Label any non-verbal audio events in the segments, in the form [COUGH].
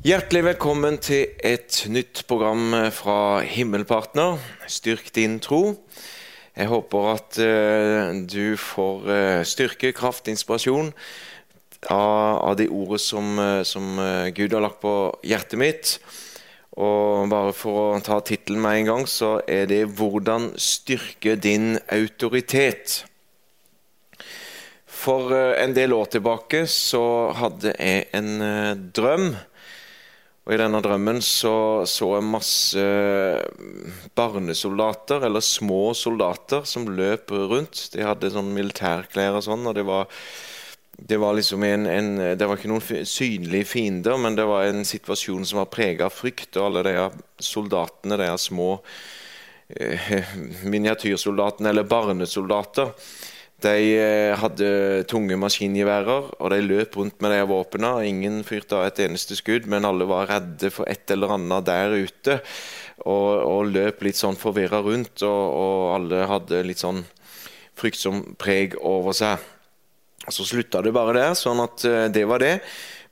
Hjertelig velkommen til et nytt program fra Himmelpartner, Styrk din tro. Jeg håper at uh, du får uh, styrke, kraft, inspirasjon av, de ordene som, som Gud har lagt på hjertet mitt. Og bare for å ta tittelen med en gang, så er det 'Hvordan styrke din autoritet'. For en del år tilbake så hadde jeg en drøm og I denne drømmen så, så jeg masse barnesoldater, eller små soldater, som løp rundt. De hadde sånn militærklær og sånn. og det var, det var liksom en, en, det var ikke noen synlige fiender, men det var en situasjon som var preget av frykt. Og alle de soldatene, de små eh, [LAUGHS] miniatyrsoldatene, eller barnesoldater, de eh, hadde tunge maskingeværer, og de løp rundt med de våpnene. Ingen fyrte av et eneste skudd, men alle var redde for et eller annet der ute. Og, og løp litt sånn forvirra rundt, og, og, alle hadde litt sånn fryktsom preg over seg. Så slutta det bare der, sånn at eh, det var det.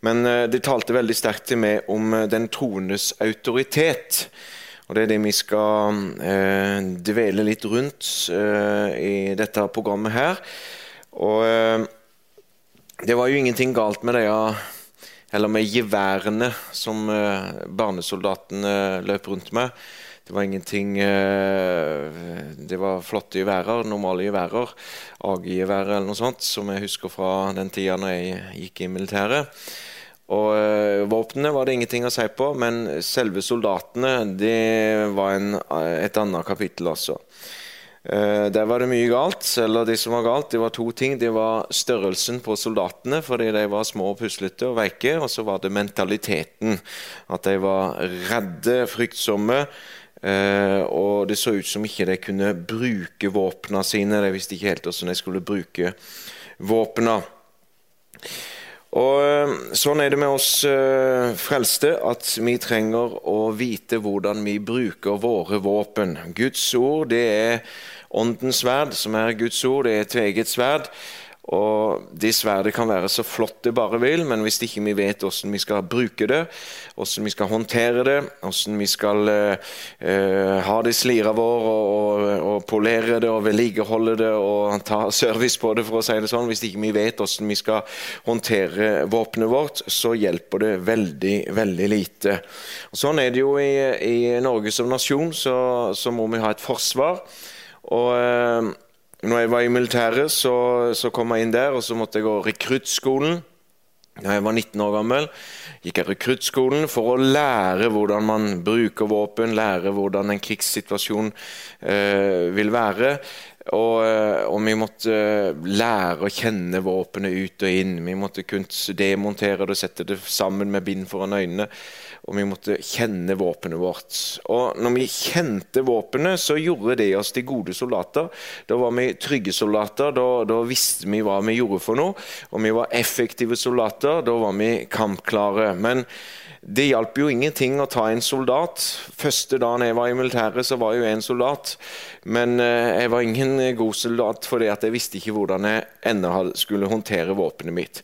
Men eh, det talte veldig sterkt til meg om den troendes autoritet. Og Det er det vi skal eh, dvele litt rundt eh, i dette programmet her. Og eh, det var jo ingenting galt med det, eller med geværene som eh, barnesoldatene løp rundt med. Det var ingenting eh, Det var flotte geværer, normale geværer. AG-geværer eller noe sånt, som jeg husker fra den tida når jeg gikk i militæret. Og øh, Våpnene var det ingenting å si på, men selve soldatene det var en, eh, et annet kapittel også. Uh, der var det mye galt. eller Det som var galt, det var to ting. Det var størrelsen på soldatene, fordi de var små og puslete og veike. Og så var det mentaliteten. At de var redde, fryktsomme. Og det så ut som ikke de kunne bruke våpnene sine. De visste ikke helt hvordan de skulle bruke våpnene. Og eh, Sånn er det med oss uh, frelste, at vi trenger å vite hvordan vi bruker våre våpen. Guds ord det er åndens sverd, som er Guds ord. Det er et tveget sverd. Og Det sverdet kan være så flott det bare vil, men hvis ikke vi vet hvordan vi skal bruke det, hvordan vi skal håndtere det, hvordan vi skal uh, ha det i slira vår og, og, og, polere det og vedlikeholde det og ta service på det, for å si det sånn, hvis ikke vi vet hvordan vi skal håndtere våpenet vårt, så hjelper det veldig, veldig lite. Og sånn er det jo i, i Norge som nasjon, så, så, må vi ha et forsvar. og uh, når jeg var i militæret, så, så, kom jeg inn der, og så måtte jeg gå rekruttskolen. Da jeg var 19 år gammel, gikk jeg rekruttskolen for å lære hvordan man bruker våpen, lære hvordan en krigssituasjon eh, vil være. Og, eh, og, vi måtte lære å kjenne våpenet ut og inn. Vi måtte kunne demontere det og sette det sammen med bind foran øynene og vi måtte kjenne våpenet vårt. Og når vi kjente våpenet, så gjorde det oss til gode soldater. Da var vi trygge soldater, da, da, visste vi hva vi gjorde for noe. Og vi var effektive soldater, da var vi kampklare. Men det hjalp jo ingenting å ta en soldat. Første dagen jeg var i militæret, så var jeg jo en soldat. Men eh, jeg var ingen god soldat fordi jeg visste ikke hvordan jeg ennå skulle håndtere våpenet mitt.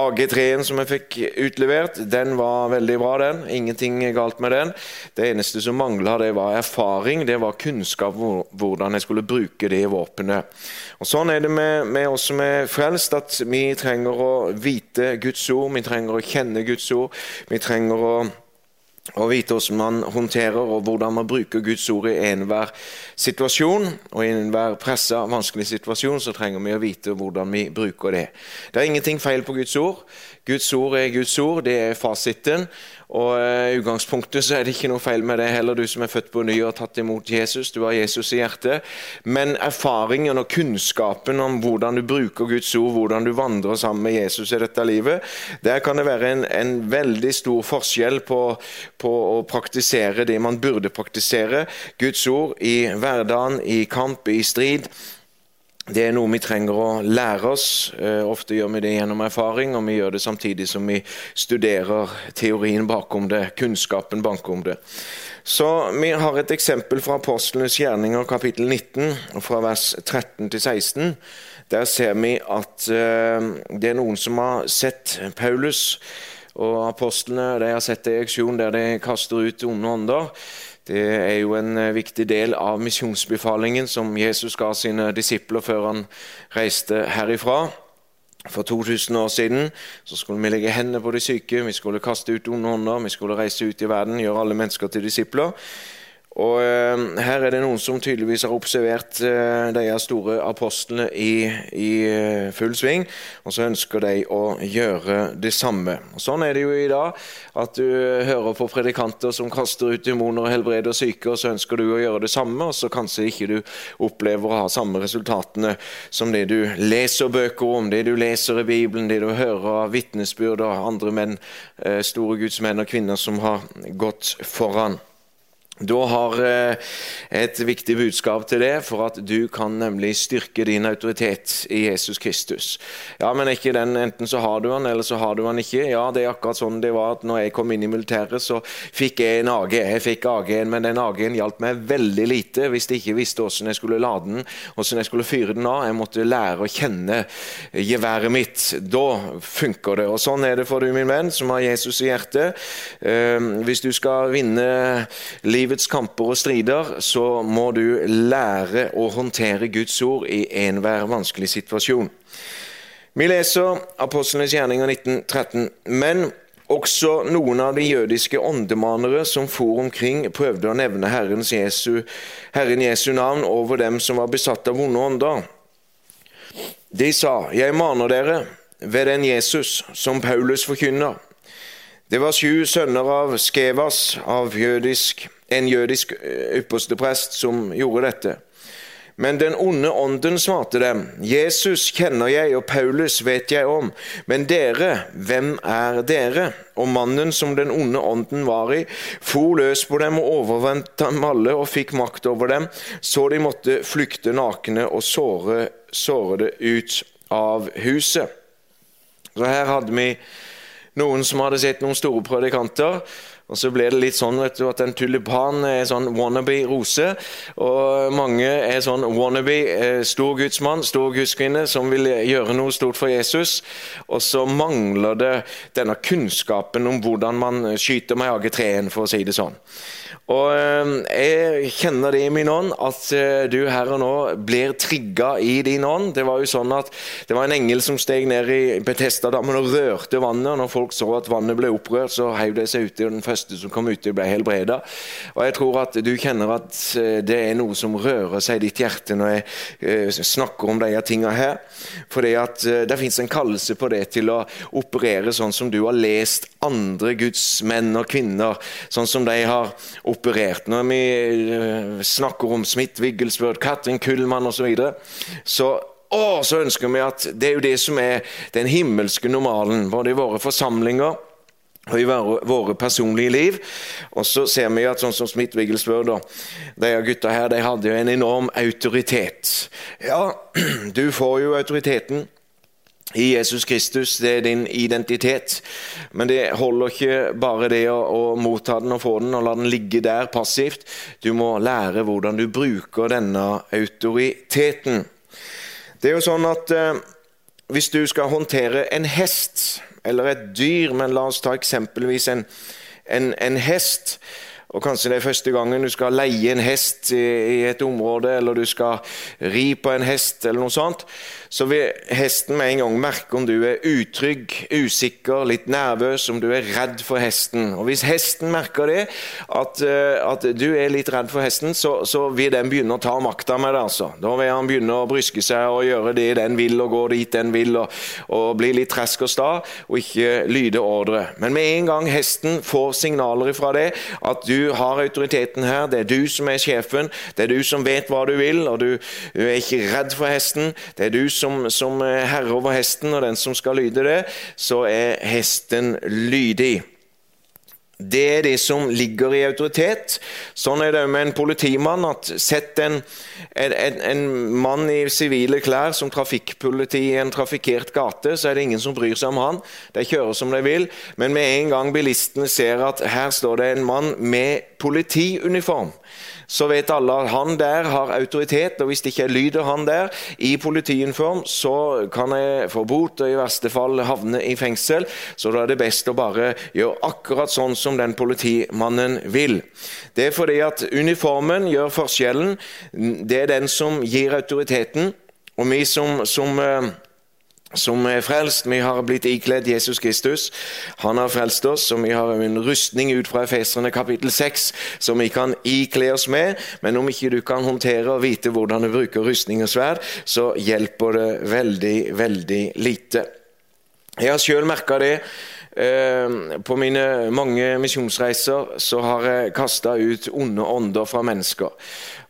AG3-en som jeg fikk utlevert, den var veldig bra, den. Ingenting galt med den. Det eneste som mangla, det var erfaring, det var kunnskap om hvordan jeg skulle bruke det våpenet. Og Sånn er det med, med oss som er frelst, at vi trenger å vite Guds ord, vi trenger å kjenne Guds ord. Vi trenger å å vite hvordan man håndterer og hvordan man bruker Guds ord i enhver situasjon. Og i enhver pressa, vanskelig situasjon så trenger vi å vite hvordan vi bruker det. Det er ingenting feil på Guds ord. Guds ord er Guds ord, det er fasiten. Og eh, I utgangspunktet så er det ikke noe feil med det heller, du som er født på ny og har tatt imot Jesus. Du har Jesus i hjertet. Men erfaringen og kunnskapen om hvordan du bruker Guds ord, hvordan du vandrer sammen med Jesus i dette livet, der kan det være en, en veldig stor forskjell på, på, å praktisere det man burde praktisere. Guds ord i hverdagen, i kamp, i strid. Det er noe vi trenger å lære oss. Eh, ofte gjør vi det gjennom erfaring, og vi gjør det samtidig som vi studerer teorien bakom det, kunnskapen bakom det. Så Vi har et eksempel fra Apostlenes gjerninger kapittel 19, fra vers 13 til 16. Der ser vi at eh, det er noen som har sett Paulus Og apostlene de har sett en auksjon der de kaster ut onde ånder. Det er jo en eh, viktig del av misjonsbefalingen som Jesus ga sine disipler før han reiste herifra. For 2000 år siden så skulle vi legge hendene på de syke, vi skulle kaste ut onde ånder, vi skulle reise ut i verden, gjøre alle mennesker til disipler. Og eh, Her er det noen som tydeligvis har observert eh, de store apostlene i, i eh, full sving, og så ønsker de å gjøre det samme. Sånn er det jo i dag, at du hører på predikanter som kaster ut demoner og helbreder syke, og så ønsker du å gjøre det samme, og så kanskje ikke du opplever å ha samme resultatene som det du leser bøker om, det du leser i Bibelen, det du hører av vitnesbyrd og andre menn, store gudsmenn og kvinner som har gått foran. Du har eh, et viktig budskap til det, for at du kan nemlig styrke din autoritet i Jesus Kristus. Ja, men ikke den, Enten så har du han, eller så har du han ikke. Ja, det er akkurat sånn det var at når jeg kom inn i militæret, så fikk jeg en AG. Jeg fikk AG-en, men den AG-en hjalp meg veldig lite hvis jeg ikke visste hvordan jeg skulle lade den, hvordan jeg skulle fyre den av. Jeg måtte lære å kjenne geværet mitt. Da funker det. Og Sånn er det for du, min venn, som har Jesus i hjertet. Eh, hvis du skal vinne livet livets kamper og strider, så må du lære å håndtere Guds ord i enhver vanskelig situasjon. Vi leser Apostlenes gjerninger 1913. Men også noen av de jødiske åndemanere som for omkring, prøvde å nevne Jesu, Herren Jesu navn over dem som var besatt av vonde ånder. De sa, 'Jeg maner dere ved den Jesus som Paulus forkynner.' Det var sju sønner av Skevas, av jødisk en jødisk eh, yppersteprest som gjorde dette. Men den onde ånden svarte dem, Jesus kjenner jeg, og Paulus vet jeg om, men dere, hvem er dere? Og mannen som den onde ånden var i, for løs på dem og overvant dem alle og fikk makt over dem, så de måtte flykte nakne og såre, sårede ut av huset. Så her hadde vi noen som hadde sett noen store predikanter og så ble det litt sånn vet du, at en tulipan er sånn wannabe rose. Og mange er sånn wannabe eh, stor gudsmann, stor gudskvinne, som vil gjøre noe stort for Jesus. Og så mangler det denne kunnskapen om hvordan man skyter med jagertreen, for å si det sånn. Og eh, Jeg kjenner det i min ånd at eh, du her og nå blir trigga i din ånd. Det var jo sånn at det var en engel som steg ned i Betestadammen og rørte vannet. og Når folk så at vannet ble opprørt, så heiv de seg uti, og den første som kom uti, ble helbreda. Og jeg tror at du kjenner at eh, det er noe som rører seg i ditt hjerte når jeg snakker om disse tingene her. For det fins en kallelse på det til å operere sånn som du har lest andre Guds menn og kvinner, sånn som de har operert. Når vi eh, snakker om Smith, Wigglesworth, Katrin Kullmann osv., så, videre, så så ønsker vi at det er jo det som er den himmelske normalen, både i våre forsamlinger og i våre personlige liv. Og så ser vi at sånn som Smith Wigglesworth og de gutta her, de hadde jo en enorm autoritet. Ja, [CLEARS THROAT] du får jo autoriteten i Jesus Kristus, det er din identitet. Men det holder ikke bare det å, å, motta den og få den og la den ligge der passivt. Du må lære hvordan du bruker denne autoriteten. Det er jo sånn at eh, hvis du skal håndtere en hest eller et dyr, men la oss ta eksempelvis en, en, en hest og Kanskje det er første gangen du skal leie en hest i, i et område, eller du skal ri på en hest, eller noe sånt så vil hesten med en gang merke om du er utrygg, usikker, litt nervøs, om du er redd for hesten. Og Hvis hesten merker det, at, eh, at du er litt redd for hesten, så, så, vil den begynne å ta makta med det. altså. Da vil han begynne å bryske seg og gjøre det den vil, og gå dit den vil, og, og bli litt tresk og sta, og ikke lyde ordre. Men med en gang hesten får signaler fra det, at du har autoriteten her, det er du som er sjefen, det er du som vet hva du vil, og du, du er ikke redd for hesten, det er du som som, som herre over hesten, og den som skal lyde det, så er hesten lydig. Det er det som ligger i autoritet. Sånn er det med en politimann. at Sett en, en, en mann i sivile klær som trafikkpoliti i en trafikkert gate, så er det ingen som bryr seg om han. De kjører som de vil. Men med en gang bilistene ser at her står det en mann med politiuniform, så vet alle at han der har autoritet, og hvis det ikke lyder han der i politiuniform, så kan jeg få bot og i verste fall havne i fengsel. Så da er det best å bare gjøre akkurat sånn som den politimannen vil. Det er fordi at uniformen gjør forskjellen. Det er den som gir autoriteten. Og vi som, som eh, som er frelst. Vi har blitt ikledd Jesus Kristus. Han har frelst oss, og vi har en rustning ut fra Efeserne kapittel 6 som vi kan ikle oss med. Men om ikke du kan håndtere og vite hvordan du bruker rustning og sverd, så hjelper det veldig, veldig lite. Jeg har sjøl merka det. Eh, på mine mange misjonsreiser så har jeg kasta ut onde ånder fra mennesker.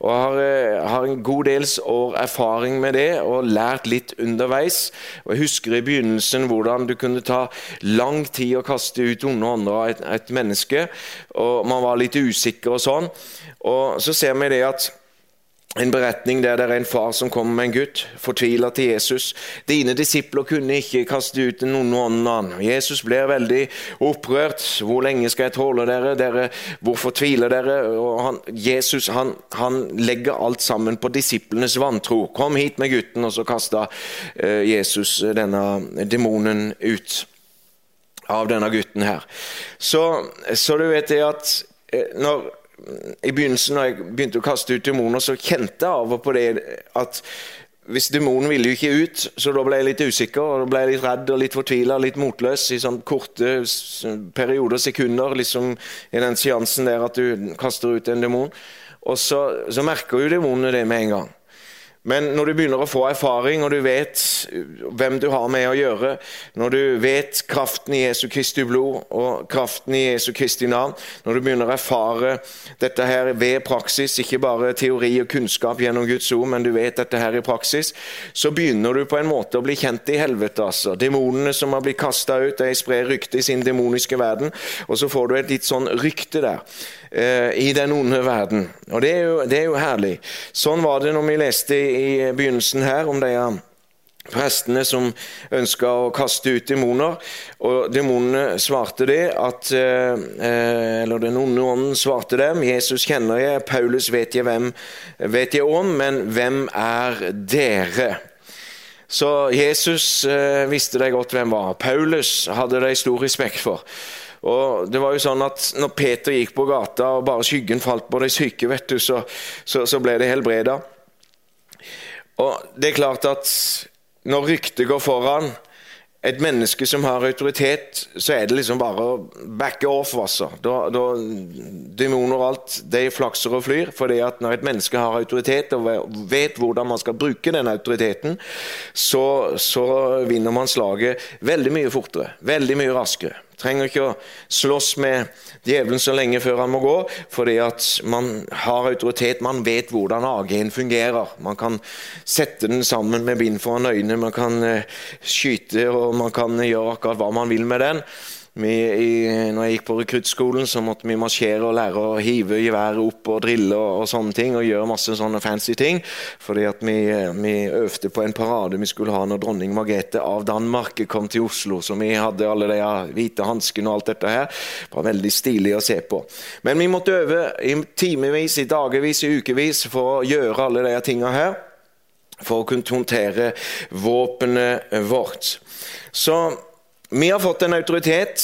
Og har, eh, har, en god dels år erfaring med det og lært litt underveis. Og Jeg husker i begynnelsen hvordan du kunne ta lang tid å kaste ut onde ånder av et, et menneske. og Man var litt usikker og sånn. Og Så ser vi det at en beretning der det er en far som kommer med en gutt, fortviler til Jesus. Dine disipler kunne ikke kaste ut noen annen. Jesus blir veldig opprørt. Hvor lenge skal jeg tåle dere? dere hvorfor tviler dere? Han, Jesus han, han, legger alt sammen på disiplenes vantro. Kom hit med gutten, og så kasta eh, Jesus denne demonen ut av denne gutten her. Så, så du vet det at eh, når i begynnelsen når jeg begynte å kaste ut demoner, så kjente jeg av og på det at hvis demonen ville jo ikke ut, så da ble jeg litt usikker og da ble jeg litt redd og litt fortvila litt motløs i sånn korte perioder, sekunder, liksom i den seansen der at du kaster ut en demon. Og så, så merker jo demonene det med en gang. Men når du begynner å få erfaring, og du vet hvem du har med å gjøre, når du vet kraften i Jesu Kristi blod og kraften i Jesu Kristi navn, når du begynner å erfare dette her ved praksis, ikke bare teori og kunnskap gjennom Guds ord, men du vet dette her i praksis, så begynner du på en måte å bli kjent i helvete. altså. Demonene som har blitt kasta ut, de sprer rykte i sin demoniske verden, og så får du et litt sånn rykte der. Eh, i den onde verden. Og det er, jo, det er jo herlig. Sånn var det når vi leste i begynnelsen her om de prestene som ønska å kaste ut demoner. Og demonene svarte det at eh, Eller den onde ånden svarte dem. Jesus kjenner jeg, Paulus vet jeg, hvem, vet jeg om, men hvem er dere? Så Jesus eh, visste de godt hvem var. Paulus hadde de stor respekt for. Og det var jo sånn at Når Peter gikk på gata og bare skyggen falt på de syke, vet du, så, så, så ble det helbreda. Og det er klart at når ryktet går foran et menneske som har autoritet, så er det liksom bare å backe off. altså. Da, da, demoner og alt, de flakser og flyr. fordi at når et menneske har autoritet og vet hvordan man skal bruke den autoriteten, så, så vinner man slaget veldig mye fortere, veldig mye raskere. Trenger ikke å slåss med djevelen så lenge før han må gå, fordi at man har autoritet, man vet hvordan AG-en fungerer. Man kan sette den sammen med bind foran øynene, man kan eh, skyte og man kan gjøre akkurat hva man vil med den. Vi, i, når jeg gikk på rekruttskolen, så måtte vi marsjere og lære å hive geværet opp og drille og, og, sånne ting, og gjøre masse sånne fancy ting. Fordi at vi, vi, øvde på en parade vi skulle ha når dronning Margrethe av Danmark kom til Oslo. Så vi hadde alle de hvite hanskene og alt dette her. Det var veldig stilig å se på. Men vi måtte øve i timevis, i dagevis, i ukevis for å gjøre alle de tinga her. For å kunne håndtere våpenet vårt. Så vi har fått en autoritet,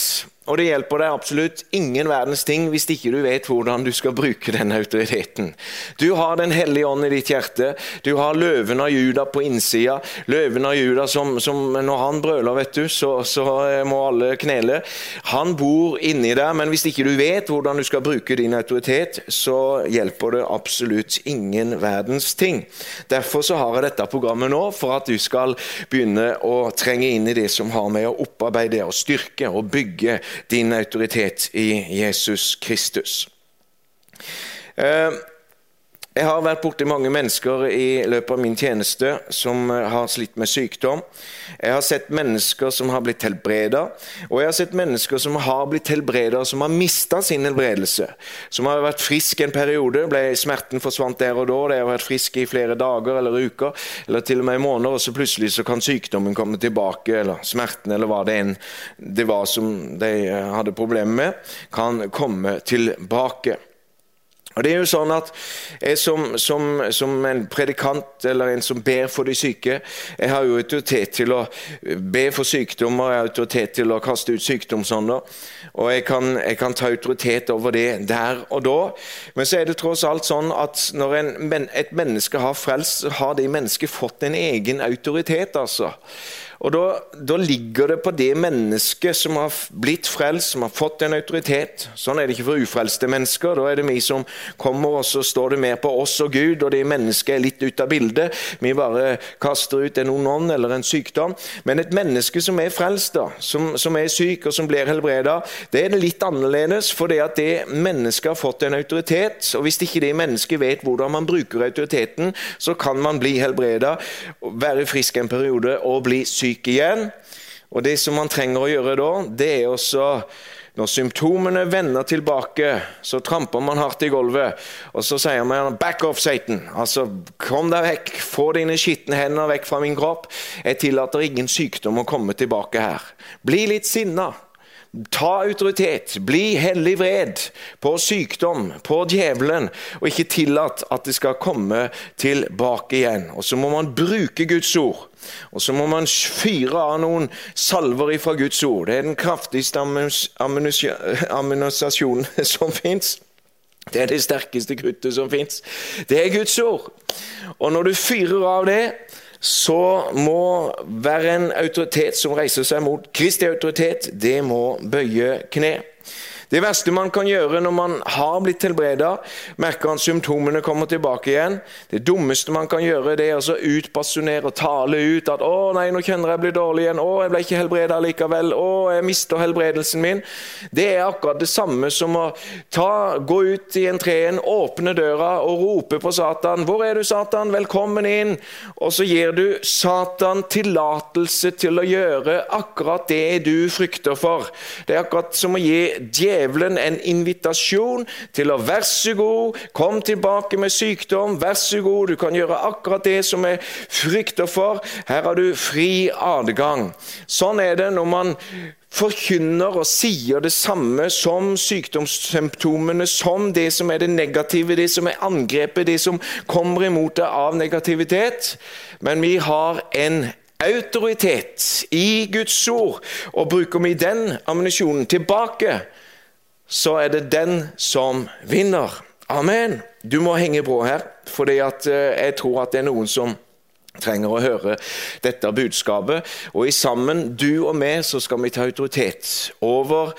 og det hjelper deg absolutt ingen verdens ting hvis ikke du vet hvordan du skal bruke den autoriteten. Du har Den hellige ånd i ditt hjerte. Du har løven av Juda på innsida. Løven av Juda som, som når han brøler, vet du, så, så, må alle knele. Han bor inni der, men hvis ikke du vet hvordan du skal bruke din autoritet, så hjelper det absolutt ingen verdens ting. Derfor så har jeg dette programmet nå, for at du skal begynne å trenge inn i det som har med å opparbeide og styrke og bygge din autoritet i Jesus Kristus. Eh, Jeg har vært borti mange mennesker i løpet av min tjeneste som eh, har slitt med sykdom. Jeg har sett mennesker som har blitt helbreda, og jeg har sett mennesker som har blitt helbreda, som har mista sin helbredelse. Som har vært frisk en periode, ble smerten forsvant der og da, de har vært friske i flere dager eller uker, eller til og med i måneder, og så plutselig så kan sykdommen komme tilbake, eller smerten, eller hva det enn det var som de hadde problemer med, kan komme tilbake. Og det er jo sånn at Jeg som, som, som, en predikant eller en som ber for de syke, jeg har jo autoritet til å be for sykdommer, jeg har autoritet til å kaste ut sykdomsånder. Og jeg kan, jeg kan, ta autoritet over det der og da. Men så er det tross alt sånn at når en, et menneske har frelst, har det mennesket fått en egen autoritet. altså. Og da, da, ligger det på det mennesket som har blitt frelst, som har fått en autoritet. Sånn er det ikke for ufrelste mennesker. Da er det vi som kommer, og så står det mer på oss og Gud, og det mennesket er litt ute av bildet. Vi bare kaster ut en ond ånd eller en sykdom. Men et menneske som er frelst, da, som, som er syk og som blir helbreda, det er litt annerledes, for det at det mennesket har fått en autoritet. Og hvis ikke det mennesket vet hvordan man bruker autoriteten, så kan man bli helbreda, være frisk en periode og bli syk syk igjen. Og det som man trenger å gjøre da, det er også når symptomene vender tilbake, så tramper man hardt i gulvet. Og så sier man 'back off, Satan'. Altså, kom deg vekk. Få dine skitne hender vekk fra min kropp. Jeg tillater ingen sykdom å komme tilbake her. Bli litt sinna. Ta autoritet, bli hellig vred på sykdom, på djevelen, og ikke tillat at det skal komme tilbake igjen. Og Så må man bruke Guds ord. Og så må man fyre av noen salver fra Guds ord. Det er den kraftigste [LAUGHS] ammunisasjonen [LAUGHS] som fins. Det er det sterkeste kruttet som fins. Det er Guds ord. Og når du fyrer av det, så må være en autoritet som reiser seg mot Kristi autoritet, det må bøye kne. Det verste man kan gjøre når man har blitt helbreda, merker han symptomene kommer tilbake igjen. Det dummeste man kan gjøre, det er å utbasunere og tale ut at 'Å nei, nå kjenner jeg blir dårlig igjen. Å, jeg ble ikke helbreda likevel. Å, jeg mister helbredelsen min.' Det er akkurat det samme som å ta, gå ut i entreen, åpne døra og rope på Satan. 'Hvor er du, Satan? Velkommen inn.' Og så gir du Satan tillatelse til å gjøre akkurat det du frykter for. Det er akkurat som å gi djevelen djevelen en invitasjon til å vær så god, kom tilbake med sykdom, vær så god, du kan gjøre akkurat det som jeg frykter for. Her har du fri adgang. Sånn er det når man forkynner og sier det samme som sykdomssymptomene, som det som er det negative, det som er angrepet, det som kommer imot deg av negativitet. Men vi har en autoritet i Guds ord, og bruker vi den ammunisjonen tilbake, så er det den som vinner. Amen. Du må henge på her, for eh, jeg tror at det er noen som trenger å høre dette budskapet. Og i sammen, du og meg, så skal vi ta autoritet over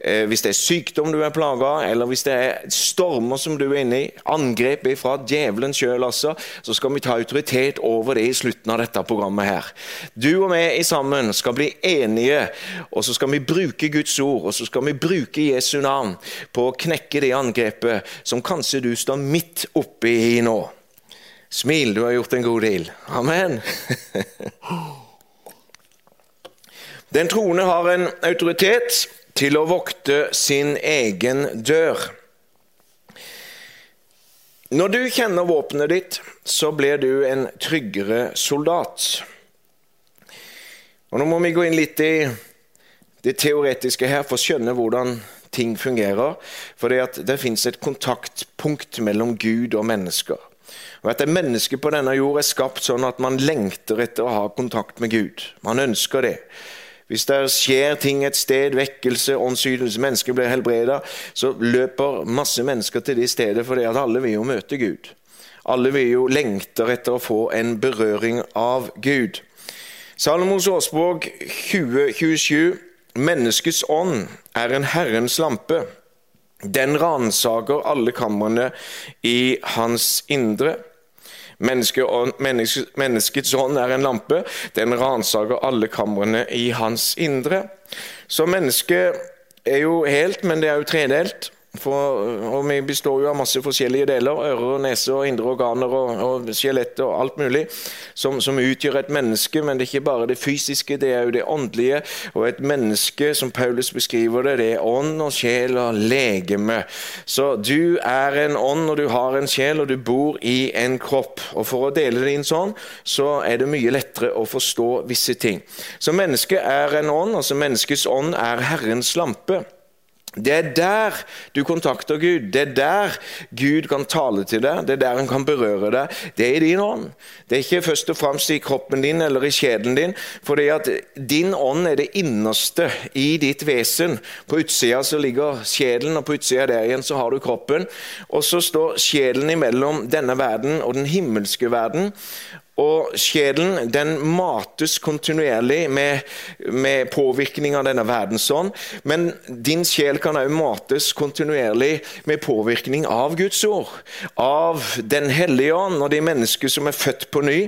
eh, hvis det er sykdom du er plaga eller hvis det er stormer som du er inne i, angrep fra djevelen sjøl, altså, så skal vi ta autoritet over det i slutten av dette programmet her. Du og meg i sammen skal bli enige, og så skal vi bruke Guds ord, og så skal vi bruke Jesu navn på å knekke det angrepet som kanskje du står midt oppi nå. Smil, du har gjort en god deal. Amen. Den troende har en autoritet til å vokte sin egen dør. Når du kjenner våpenet ditt, så blir du en tryggere soldat. Og Nå må vi gå inn litt i det teoretiske her for å skjønne hvordan ting fungerer. For det, fins et kontaktpunkt mellom Gud og mennesker. Og at et menneske på denne jord er skapt sånn at man lengter etter å ha kontakt med Gud. Man ønsker det. Hvis det skjer ting et sted, vekkelse, åndsydelse, mennesker blir helbreda, så løper masse mennesker til det stedet fordi alle vil jo møte Gud. Alle vil jo lengter etter å få en berøring av Gud. Salomos årsbok 2027. Menneskets ånd er en Herrens lampe. Den ransaker alle kamrene i hans indre. Menneske, menneske, menneskets ånd er en lampe. Den ransaker alle kamrene i hans indre. Så mennesket er jo helt, men det er jo tredelt. For, og Vi består jo av masse forskjellige deler. Ører, nese, og indre organer og, og skjelett og alt mulig. Som, som, utgjør et menneske. Men det er ikke bare det fysiske, det er jo det åndelige. Og et menneske, som Paulus beskriver det, det er ånd og sjel og legeme. Så du er en ånd, og du har en sjel, og du bor i en kropp. Og For å dele det inn sånn, så er det mye lettere å forstå visse ting. Så mennesket er en ånd. altså Menneskets ånd er Herrens lampe. Det er der du kontakter Gud. Det er der Gud kan tale til deg. Det er der han kan berøre deg. Det er i din ånd. Det er ikke først og fremst i kroppen din eller i kjeden din. For din ånd er det innerste i ditt vesen. På utsida så ligger sjelen, og på utsida der igjen så har du kroppen. Og så står sjelen imellom denne verden og den himmelske verden. Og sjelen den mates kontinuerlig med, med påvirkning av denne verdensånd. Men din sjel kan også mates kontinuerlig med påvirkning av Guds ord. Av Den hellige ånd og de mennesker som er født på ny.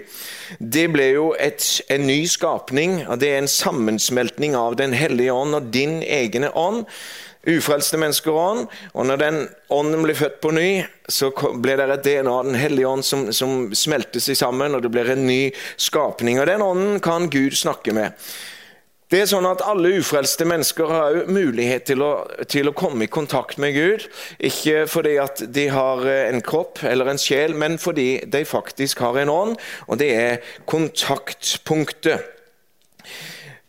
Det ble jo et, en ny skapning. Det er en sammensmeltning av Den hellige ånd og din egne ånd ufrelste mennesker ånd. Og når den ånden blir født på ny, så blir det et DNA av Den hellige ånd som, som smelter seg sammen, og det blir en ny skapning. Og den ånden kan Gud snakke med. Det er sånn at Alle ufrelste mennesker har mulighet til å, til å, komme i kontakt med Gud. Ikke fordi at de har eh, en kropp eller en sjel, men fordi de faktisk har en ånd, og det er kontaktpunktet.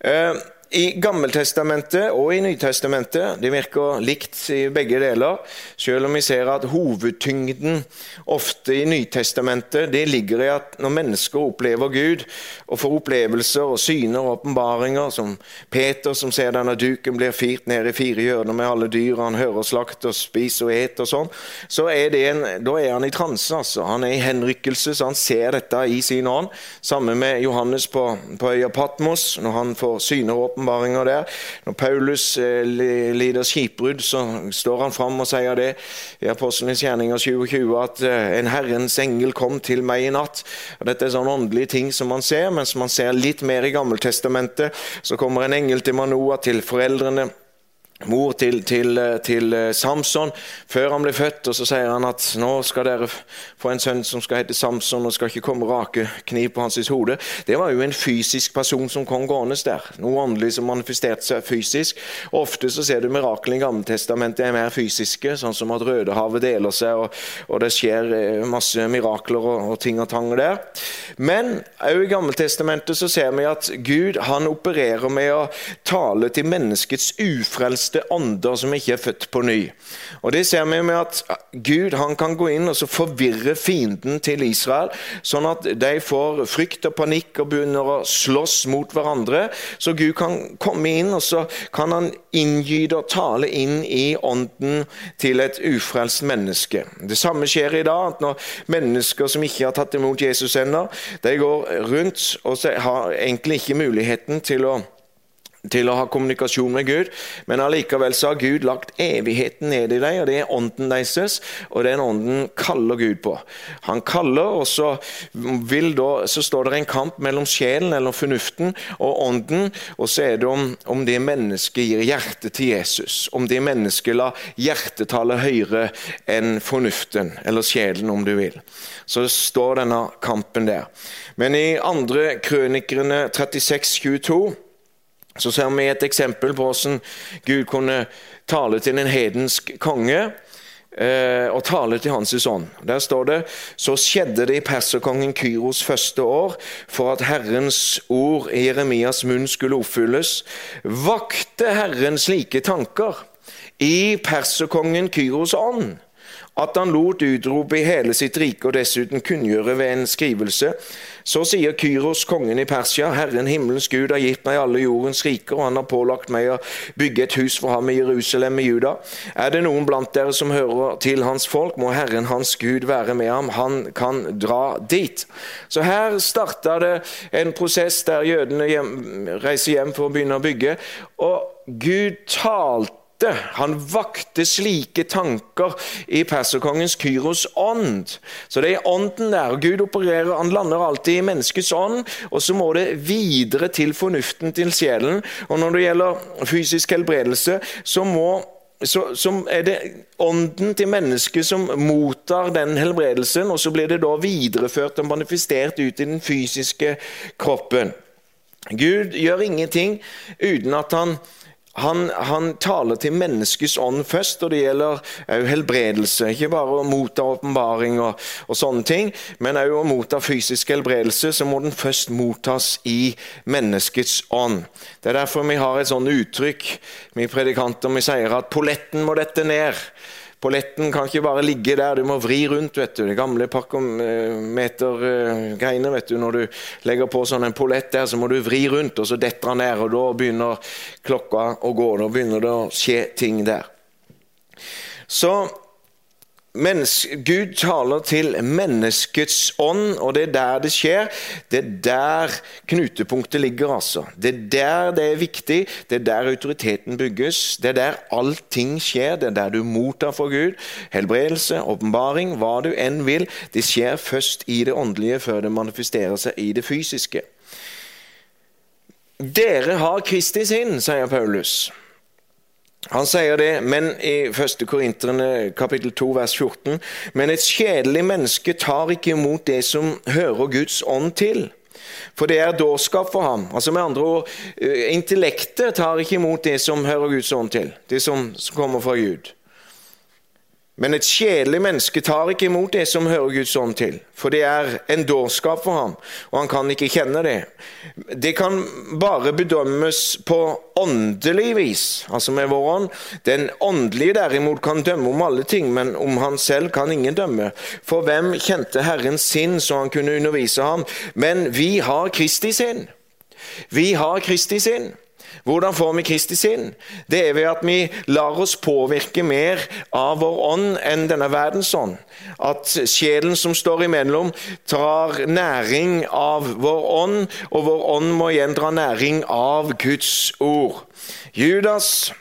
Eh, i Gammeltestamentet og i Nytestamentet det virker likt i begge deler, selv om vi ser at hovedtyngden ofte i Nytestamentet det ligger i at når mennesker opplever Gud og får opplevelser og syner og åpenbaringer, som Peter som ser denne duken blir firt ned i fire hjørner med alle dyr, han hører slakt og spiser og et og sånn, så er det en, da er han i transe. altså. Han er i henrykkelse, så han ser dette i sin ånd. Sammen med Johannes på, på øya Patmos, når han får syner og åpenbaringer der. Når Paulus eh, lider skipbrudd, så står han fram og sier det i Apostlenes gjerninger 27 at eh, en Herrens engel kom til meg i natt. Dette er sånne åndelige ting som man ser, mens man ser litt mer i Gammeltestamentet. Så kommer en engel til Manoa, til foreldrene mor til, til, til, eh, Samson før han ble født. og Så sier han at nå skal dere få en sønn som skal hete Samson, og skal ikke komme rake kniv på hans hode. Det var jo en fysisk person som kom gående der. Noe åndelig som manifesterte seg fysisk. Ofte så ser du miraklene i Gammeltestamentet er mer fysiske, sånn som at Rødehavet deler seg, og, og det skjer eh, masse mirakler og, og ting og tang der. Men òg i Gammeltestamentet så ser vi at Gud han opererer med å tale til menneskets ufrelse frelste ånder som ikke er født på ny. Og Det ser vi med at Gud han kan gå inn og så forvirre fienden til Israel, sånn at de får frykt og panikk og begynner å slåss mot hverandre. Så Gud kan komme inn og så kan han inngyte og tale inn i ånden til et ufrelst menneske. Det samme skjer i dag. at Når mennesker som ikke har tatt imot Jesus ennå, de går rundt og har egentlig ikke muligheten til å til å ha kommunikasjon med Gud, men allikevel så har Gud lagt evigheten ned i deg, og det er ånden deres, og den ånden kaller Gud på. Han kaller, og så, da, så står det en kamp mellom sjelen, eller fornuften, og ånden, og så er det om, om det mennesket gir hjertet til Jesus. Om det mennesket lar hjertet tale høyere enn fornuften, eller sjelen, om du vil. Så står denne kampen der. Men i andre krønikerne 36, 22 så ser vi et eksempel på hvordan Gud kunne tale til en hedensk konge eh, og tale til hans ånd. Der står det så skjedde det i perserkongen Kyros første år, for at Herrens ord i Jeremias munn skulle oppfylles. Vakte Herren slike tanker i perserkongen Kyros ånd? At han lot utrope i hele sitt rike og dessuten kunngjøre ved en skrivelse. Så sier Kyros, kongen i Persia, Herren himmelens Gud har gitt meg alle jordens riker, og han har pålagt meg å bygge et hus for ham i Jerusalem i Juda. Er det noen blant dere som hører til hans folk, må Herren hans Gud være med ham, han kan dra dit. Så her starta det en prosess der jødene hjem, reiser hjem for å begynne å bygge, og Gud talte han vakte slike tanker i perserkongens Kyros ånd. Så det er ånden der. Gud opererer, han lander alltid i menneskets ånd, og så må det videre til fornuften til sjelen. Og når det gjelder fysisk helbredelse, så må så, så, er det ånden til mennesket som mottar den helbredelsen, og så blir det da videreført og manifestert ut i den fysiske kroppen. Gud gjør ingenting uten at han han, han, taler til menneskets ånd først, og det gjelder òg helbredelse. Ikke bare å motta åpenbaring og, og, sånne ting, men òg å motta fysisk helbredelse, så må den først mottas i menneskets ånd. Det er derfor vi har et sånt uttrykk, vi predikanter, vi sier at polletten må dette ned. Polletten kan ikke bare ligge der, du må vri rundt. vet du, De gamle parkometergreiene. vet du, Når du legger på sånn en pollett der, så må du vri rundt, og så detter han ned. og Da begynner klokka å gå. Da begynner det å skje ting der. Så mens Gud taler til menneskets ånd, og det er der det skjer. Det er der knutepunktet ligger, altså. Det er der det er viktig, det er der autoriteten bygges. Det er der allting skjer. Det er der du mottar for Gud. Helbredelse, åpenbaring, hva du enn vil. Det skjer først i det åndelige før det manifesterer seg i det fysiske. Dere har Kristi sinn, sier Paulus. Han sier det, men i 1. Korinterne kapittel 2 vers 14.: Men et kjedelig menneske tar ikke imot det som hører Guds ånd til. For det er dårskap for ham. Altså med andre ord, eh, Intellektet tar ikke imot det som hører Guds ånd til. Det som kommer fra Gud. Men et kjedelig menneske tar ikke imot det som hører Guds ånd til, for det er en dårskap for ham, og han kan ikke kjenne det. Det kan bare bedømmes på åndelig vis, altså med vår ånd. Den åndelige derimot kan dømme om alle ting, men om han selv kan ingen dømme. For hvem kjente Herrens sinn så han kunne undervise ham? Men vi har Kristi sinn. Vi har Kristi sinn. Hvordan får vi Kristi sinn? Det er ved at vi lar oss påvirke mer av vår ånd enn denne verdens ånd. At sjelen som står imellom, tar næring av vår ånd, og vår ånd må igjen dra næring av Guds ord. Judas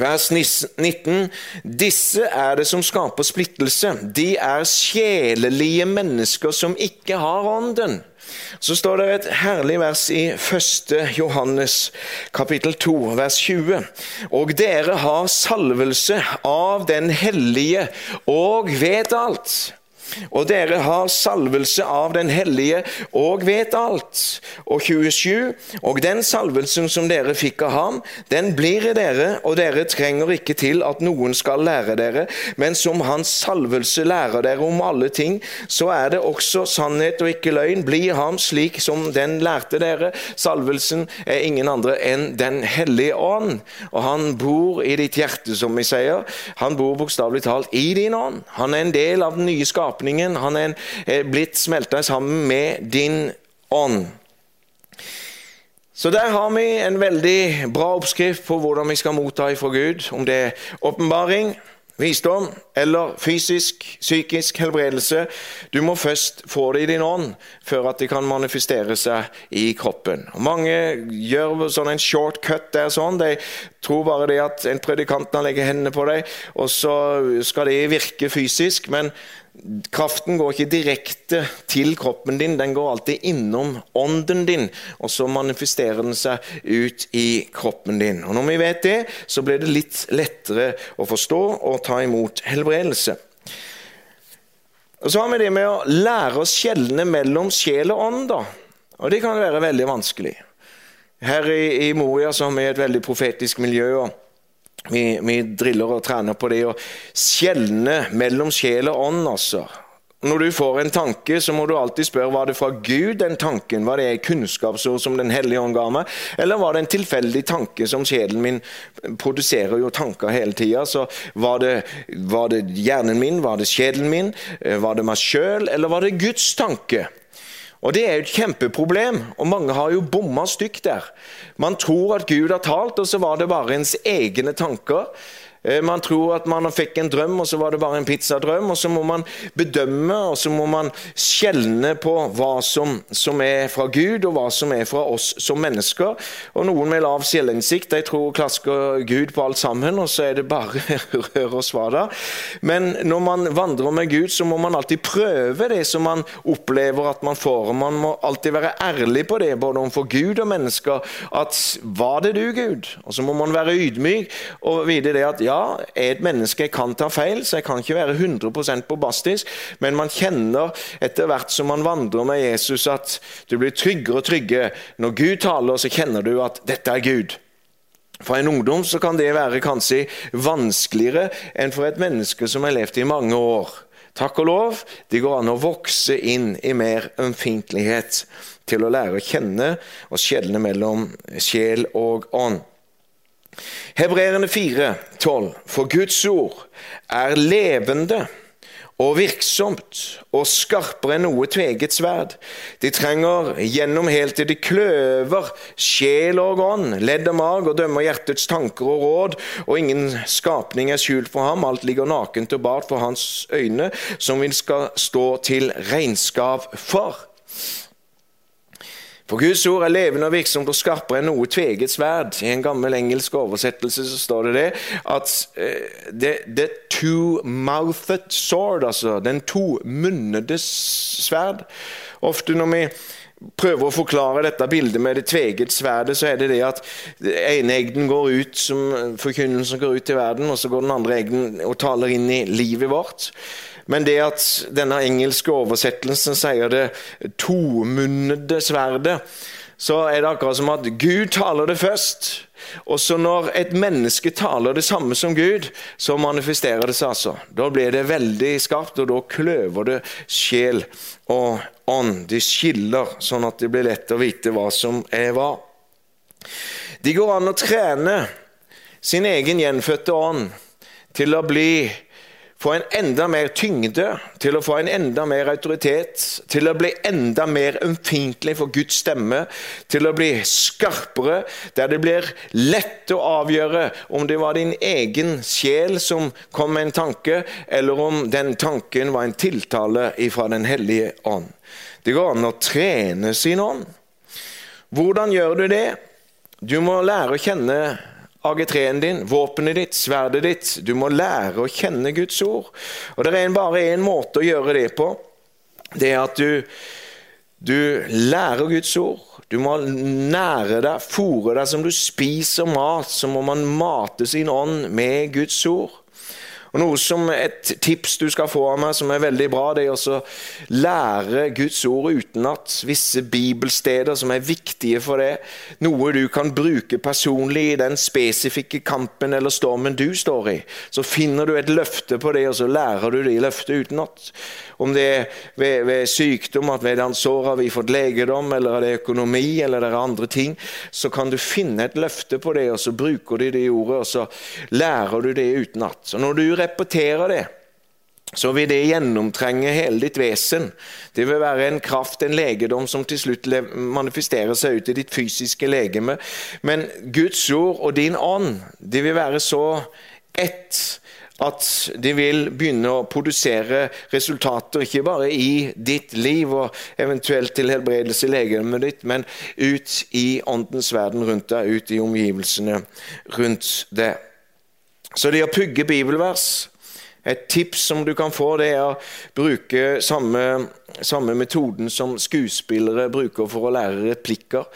Vers 19. Disse er det som skaper splittelse. De er sjelelige mennesker som ikke har ånden. Så står det et herlig vers i 1. Johannes kapittel 2, vers 20. Og dere har salvelse av Den hellige og vet alt. Og dere har salvelse av Den hellige og vet alt. Og 27. Og den salvelsen som dere fikk av ham, den blir i dere, og dere trenger ikke til at noen skal lære dere, men som hans salvelse lærer dere om alle ting, så er det også sannhet og ikke løgn. Blir ham slik som den lærte dere. Salvelsen er ingen andre enn Den hellige ånd. Og han bor i ditt hjerte, som vi sier. Han bor bokstavelig talt i din ånd. Han er en del av den nye skapningen skapningen. Han er blitt smelta sammen med din ånd. Så der har vi en veldig bra oppskrift på hvordan vi skal motta ifra Gud. Om det er åpenbaring, visdom eller fysisk, psykisk helbredelse. Du må først få det i din ånd før at det kan manifestere seg i kroppen. Mange gjør sånn en shortcut der. sånn. De tror bare det at en predikant legger hendene på deg, og så skal det virke fysisk. Men Kraften går ikke direkte til kroppen din, den går alltid innom ånden din. Og så manifesterer den seg ut i kroppen din. Og Når vi vet det, så blir det litt lettere å forstå og ta imot helbredelse. Og Så har vi det med å lære oss skjelne mellom sjel og ånd. da. Og Det kan være veldig vanskelig. Her i, i Moria så har vi et veldig profetisk miljø. og vi, vi, driller og trener på det å skjelne mellom sjel og ånd. altså. Når du får en tanke, så må du alltid spørre var det fra Gud den tanken, var det et kunnskapsord som Den hellige ånd ga meg, eller var det en tilfeldig tanke som sjelen min produserer jo tanker hele tida. Så var det, var det hjernen min, var det sjelen min, eh, var det meg sjøl, eller var det Guds tanke? Og Det er jo et kjempeproblem, og mange har jo bomma stygt der. Man tror at Gud har talt, og så var det bare ens egne tanker. Eh, man tror at man fikk en drøm, og så var det bare en pizzadrøm. og Så må man bedømme og så må man skjelne på hva som, som, er fra Gud, og hva som er fra oss som mennesker. Og Noen med lav selvinnsikt de tror klasker Gud på alt sammen, og så er det bare [LAUGHS] rør og svada. Men når man vandrer med Gud, så må man alltid prøve det som man opplever at man får. og Man må alltid være ærlig på det, både overfor Gud og mennesker. At var det du, Gud? Og så må man være ydmyk og vite det at ja, ja, et menneske kan ta feil, så jeg kan ikke være 100% bombastisk, men man kjenner etter hvert som man vandrer med Jesus, at du blir tryggere og trygge. Når Gud taler, så kjenner du at dette er Gud. For en ungdom så kan det være kanskje vanskeligere enn for et menneske som har levd i mange år. Takk og lov, det går an å vokse inn i mer ømfintlighet til å lære å kjenne og skjelne mellom sjel og ånd. Hebreerne 4, 12. For Guds ord er levende og virksomt og skarpere enn noe tveget sverd. De trenger gjennom helt til de kløver sjel og ånd, ledd og mag, og dømmer hjertets tanker og råd, og ingen skapning er skjult for ham, alt ligger nakent og bart for hans øyne, som vi skal stå til regnskap for. For Guds ord er levende og virksomt og skarpere enn noe tveget sverd. I en gammel engelsk oversettelse så står det det at uh, the, the two-mouthed sword, altså den tomunnede sverd Ofte når vi prøver å forklare dette bildet med det tveget sverdet, så er det det at ene egden går ut som forkynnelsen går ut til verden, og så går den andre egden og taler inn i livet vårt. Men det at denne engelske oversettelsen sier det tomunnede sverdet, så er det akkurat som at Gud taler det først. Og så når et menneske taler det samme som Gud, så manifesterer det seg altså. Da blir det veldig skarpt, og da kløver det sjel og ånd. De skiller, sånn at det blir lett å vite hva som er hva. De går an å trene sin egen gjenfødte ånd til å bli få en enda mer tyngde, til å få en enda mer autoritet, til å bli enda mer ømfintlig for Guds stemme, til å bli skarpere, der det blir lett å avgjøre om det var din egen sjel som kom med en tanke, eller om den tanken var en tiltale fra Den hellige ånd. Det går an å trene sin ånd. Hvordan gjør du det? Du må lære å kjenne AG3-en din, våpenet ditt, sverdet ditt. Du må lære å kjenne Guds ord. Og Det er bare én måte å gjøre det på. Det er at du, du lærer Guds ord. Du må nære deg, fòre deg som du spiser mat. Så må man mate sin ånd med Guds ord. Og noe som Et tips du skal få av meg som er veldig bra, det er å lære Guds ord utenat. Visse bibelsteder som er viktige for det. Noe du kan bruke personlig i den spesifikke kampen eller stormen du står i. Så finner du et løfte på det, og så lærer du det løftet utenat. Om det er ved, ved sykdom, at ved den sår har vi fått legedom, eller er det økonomi, eller det er andre ting, så kan du finne et løfte på det, og så bruker du det i ordet, og så lærer du det utenat. Når du repeterer det, så vil det gjennomtrenge hele ditt vesen. Det vil være en kraft, en legedom, som til slutt manifesterer seg ut i ditt fysiske legeme. Men Guds ord og din ånd, det vil være så ett at de vil begynne å produsere resultater, ikke bare i ditt liv og eventuelt til helbredelse i legemet ditt, men ut i åndens verden rundt deg, ut i omgivelsene rundt deg. Så det å pugge bibelvers Et tips som du kan få, det er å bruke samme, samme metoden som skuespillere bruker for å lære replikker.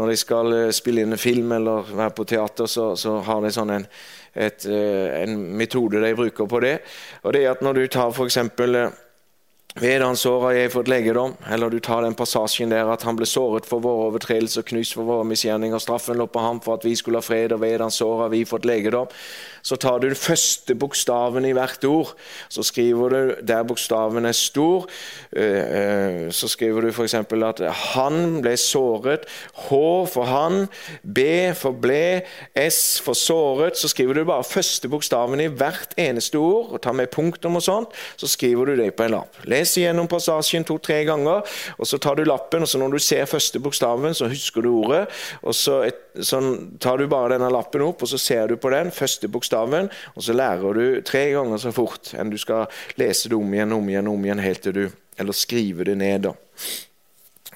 Når de skal eh, spille inn en film eller være på teater, så, så har de sånn en, et, eh, en metode de bruker på det. Og det er at Når du tar f.eks. Ved hans sår har jeg fått legedom. Eller du tar den passasjen der at han ble såret for våre overtredelser, knust for våre misgjerninger. Straffen lå på ham for at vi skulle ha fred, og ved hans sår har vi fått legedom. Så tar du den første bokstaven i hvert ord. Så skriver du der bokstaven er stor, eh, eh, så skriver du f.eks. at han ble såret. H for han, B for ble, S for såret. Så skriver du bare første bokstaven i hvert eneste ord, og tar med punktum og sånt. Så skriver du det på en lapp. Les igjennom passasjen to-tre ganger, og så tar du lappen, og så når du ser første bokstaven, så husker du ordet. og så, et, så tar du bare denne lappen opp, og så ser du på den, første bokstaven, og så lærer du tre ganger så fort enn du skal lese det om igjen om igjen, om igjen, helt til du Eller skrive det ned. da.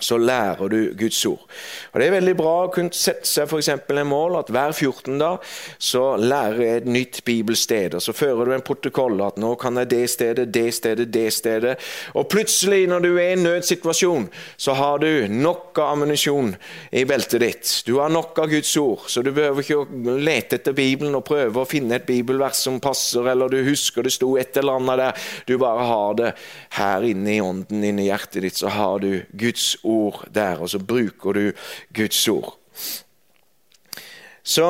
Så lærer du Guds ord. Og Det er veldig bra å kunne sette seg for en mål at hver 14 dag så lærer jeg et nytt bibelsted. og Så fører du en protokoll at nå kan jeg det stedet, det stedet, det stedet. Og plutselig, når du er i en nødsituasjon, så har du nok av ammunisjon i beltet ditt. Du har nok av Guds ord, så du behøver ikke å lete etter Bibelen og prøve å finne et bibelvers som passer, eller du husker det sto et eller annet der. Du bare har det her inne i ånden, inne i hjertet ditt, så har du Guds ord ord der, og så bruker du Guds ord. Så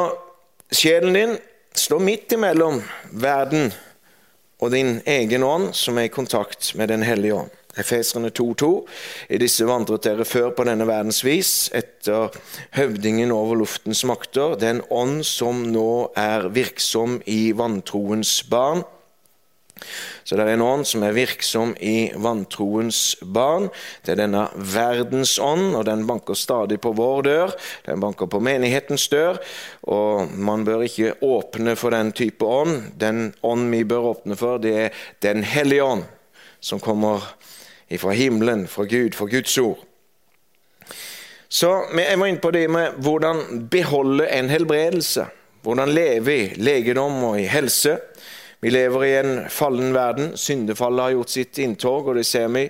sjelen din står midt imellom verden og din egen ånd, som er i kontakt med Den hellige ånd. Efeserne 2,2. I disse vandret dere før på denne verdens vis, etter høvdingen over luftens makter, den ånd som nå er virksom i vantroens barn. Så det er en ånd som er virksom i vantroens barn. Det er denne verdens ånd, og den banker stadig på vår dør. Den banker på menighetens dør, og man bør ikke åpne for den type ånd. Den ånd vi bør åpne for, det er Den hellige ånd, som kommer fra himmelen, fra Gud, fra Guds ord. Så Jeg må inn på det med hvordan beholde en helbredelse. Hvordan leve i legedom og i helse. Vi lever i en fallen verden. Syndefallet har gjort sitt inntog, og det ser vi.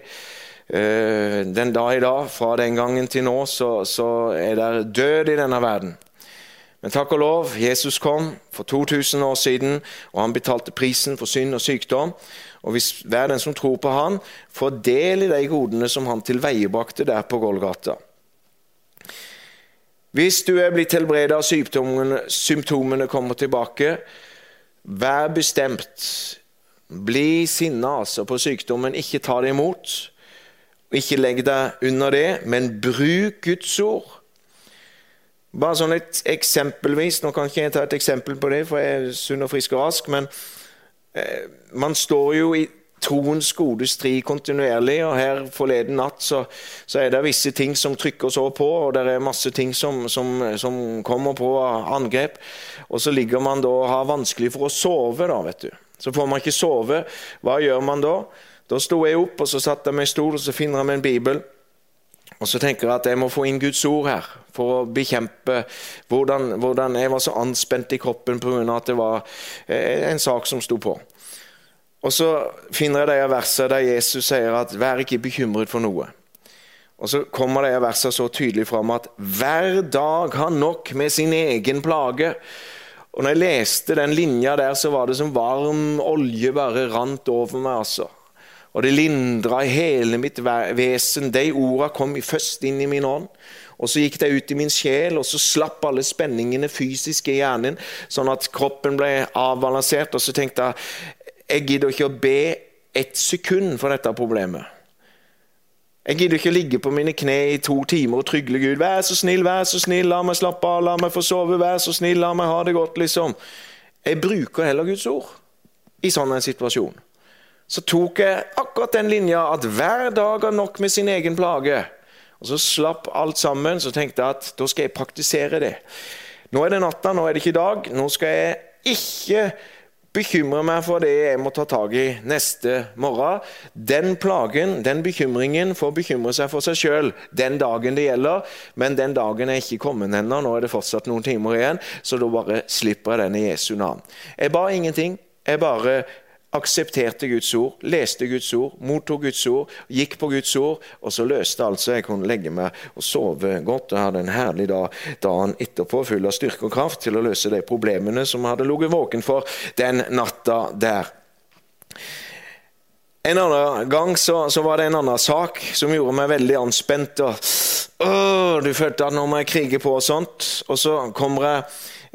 Eh, den dag i dag, fra den gangen til nå, så, så er det død i denne verden. Men takk og lov, Jesus kom for 2000 år siden, og han betalte prisen for synd og sykdom. Og hvis hver den som tror på han, får del i de godene som han tilveiebrakte der på Golgata. Hvis du er blitt helbredet og symptomene, symptomene kommer tilbake, Vær bestemt. Bli sinna altså på sykdommen. Ikke ta det imot. Ikke legg deg under det, men bruk Guds ord. Bare sånn et eksempelvis, Nå kan ikke jeg ta et eksempel på det, for jeg er sunn og frisk og rask, men eh, man står jo i troens gode stri kontinuerlig. og Her forleden natt så, så, er det visse ting som trykker så på, og det er masse ting som, som, som kommer på angrep. Og så ligger man da og har vanskelig for å sove, da, vet du. Så får man ikke sove. Hva gjør man da? Da sto jeg opp, og så satte jeg meg i stol, og så finner jeg meg en bibel. Og så tenker jeg at jeg må få inn Guds ord her for å bekjempe hvordan, hvordan jeg var så anspent i kroppen pga. at det var eh, en sak som sto på. Og så finner jeg de versene der Jesus sier at 'vær ikke bekymret for noe'. Og Så kommer det versene så tydelig fram at 'hver dag har nok med sin egen plage'. Og når jeg leste den linja der, så var det som varm olje bare rant over meg. altså. Og det lindra hele mitt vesen. De orda kom først inn i min ånd. Og så gikk de ut i min sjel, og så slapp alle spenningene fysisk i hjernen, sånn at kroppen ble avbalansert. Og så tenkte jeg jeg gidder ikke å be ett sekund for dette problemet. Jeg gidder ikke å ligge på mine kne i to timer og trygle Gud. 'Vær så snill, vær så snill, la meg slappe av, la meg få sove, vær så snill, la meg ha det godt', liksom. Jeg bruker heller Guds ord i sånn en situasjon. Så tok jeg akkurat den linja at hver dag har nok med sin egen plage. Og Så slapp alt sammen, så tenkte jeg at da skal jeg praktisere det. Nå er det natta, nå er det ikke dag. Nå skal jeg ikke bekymrer meg for det jeg må ta tak i neste morgen. Den plagen, den bekymringen, får bekymre seg for seg sjøl den dagen det gjelder. Men den dagen er ikke kommet ennå, nå er det fortsatt noen timer igjen, så da bare slipper jeg den i Jesu navn. Jeg ba ingenting. Jeg bare aksepterte Guds ord, leste Guds ord, mottok Guds ord, gikk på Guds ord, og så løste alt så jeg kunne legge meg og sove godt og hadde en herlig dag dagen etterpå, full av styrke og kraft til å løse de problemene som jeg hadde ligget våken for den natta der. En annen gang så, så, var det en annen sak som gjorde meg veldig anspent. og øh, Du følte at nå må jeg krige på og sånt. Og så kommer jeg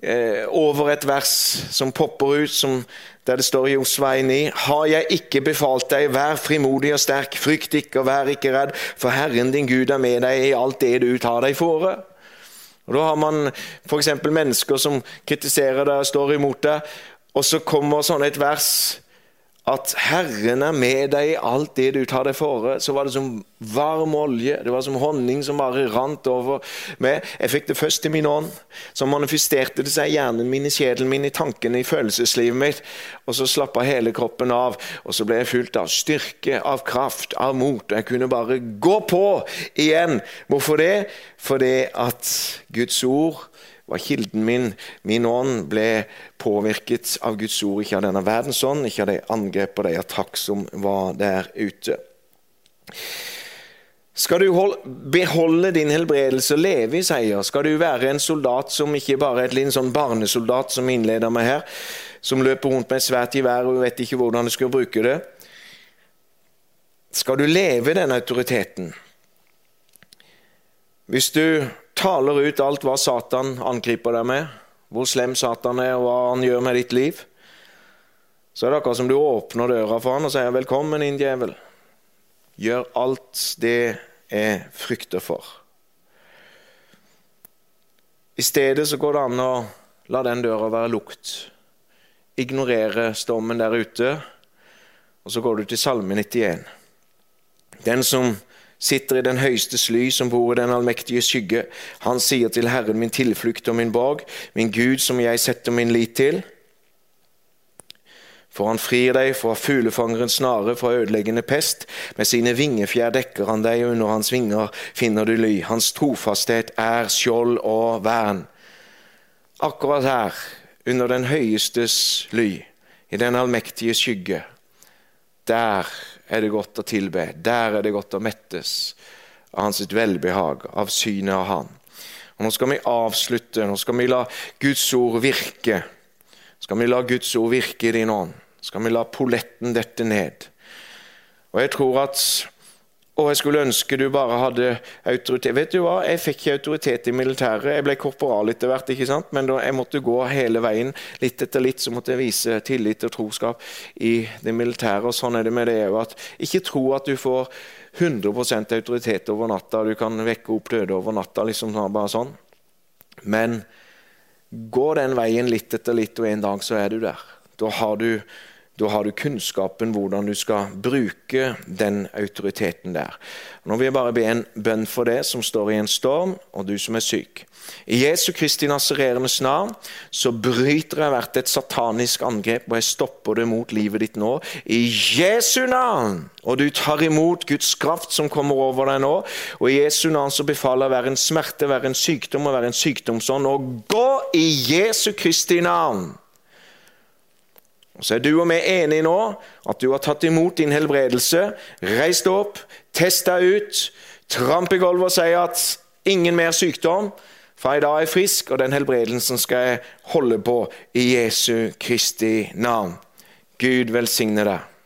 eh, over et vers som popper ut, som der det står i Josva 9.: Har jeg ikke befalt deg, vær frimodig og sterk, frykt ikke og vær ikke redd, for Herren din Gud er med deg i alt det du tar deg fore. Og Da har man f.eks. mennesker som kritiserer deg og står imot deg, og så kommer sånn et vers at Herren er med deg i alt det du tar deg fore, så var det som varm olje. Det var som honning som bare rant over meg. Jeg fikk det først i min ånd. Så manifesterte det seg i hjernen min, i kjedelen min, i tankene, i følelseslivet mitt. Og så slappa hele kroppen av. Og så ble jeg fylt av styrke, av kraft, av mot. Og jeg kunne bare gå på igjen. Hvorfor det? Fordi at Guds ord var kilden min. Min ånd ble påvirket av Guds ord, ikke av denne verdens ånd, ikke av de angrep og de attakk som var der ute. Skal du beholde din helbredelse og leve i seier, skal du være en soldat som ikke bare er liten sånn barnesoldat som innleder meg her, som løper rundt med et svært gevær og vet ikke hvordan du skal bruke det. Skal du leve den autoriteten? Hvis du taler ut alt hva Satan angriper deg med, hvor slem Satan er, og hva han gjør med ditt liv, så er det akkurat som du åpner døra for han og sier 'velkommen din djevel'. Gjør alt det jeg frykter for. I stedet så går det an å la den døra være lukt. Ignorere stormen der ute, og så går du til Salme 91. Den som sitter i den høyeste sly, som bor i den allmektige skygge. Han sier til Herren, min tilflukt og min borg, min Gud som jeg setter min lit til. For han frir deg fra fuglefangerens snare, fra ødeleggende pest. Med sine vingefjær dekker han deg, og under hans vinger finner du ly. Hans trofasthet er skjold og vern. Akkurat her, under den høyestes ly, i den allmektige skygge, der er det godt å tilbe. Der er det godt å mettes av hans velbehag, av synet av Han. Og Nå skal vi avslutte. Nå skal vi la Guds ord virke. Skal vi la Guds ord virke i din ånd? Skal vi la polletten dette ned? Og jeg tror at og jeg skulle ønske du bare hadde autoritet. Vet du hva, Jeg fikk ikke autoritet i militæret. Jeg ble korporal etter hvert, ikke sant? men da jeg måtte gå hele veien. Litt etter litt så måtte jeg vise tillit og troskap i det militære. og Sånn er det med det òg. Ikke tro at du får 100% autoritet over natta. Du kan vekke opp døde over natta. liksom bare sånn. Men gå den veien litt etter litt, og en dag så er du der. Da har du da har du kunnskapen hvordan du skal bruke den autoriteten der. Nå vil jeg bare be en bønn for det som står i en storm, og du som er syk. I Jesu Kristi Nasarerenes navn så bryter jeg hvert et satanisk angrep, og jeg stopper det mot livet ditt nå. I Jesu navn! Og du tar imot Guds kraft som kommer over deg nå. Og i Jesu navn så befaler jeg hver en smerte, hver en sykdom og hver en sykdomsånd å gå i Jesu Kristi navn! Og Så er du og vi enige nå at du har tatt imot din helbredelse. reist opp, testa ut, tramp i gulvet og si at ingen mer sykdom. For i dag er jeg frisk, og den helbredelsen skal jeg holde på i Jesu Kristi navn. Gud velsigne deg.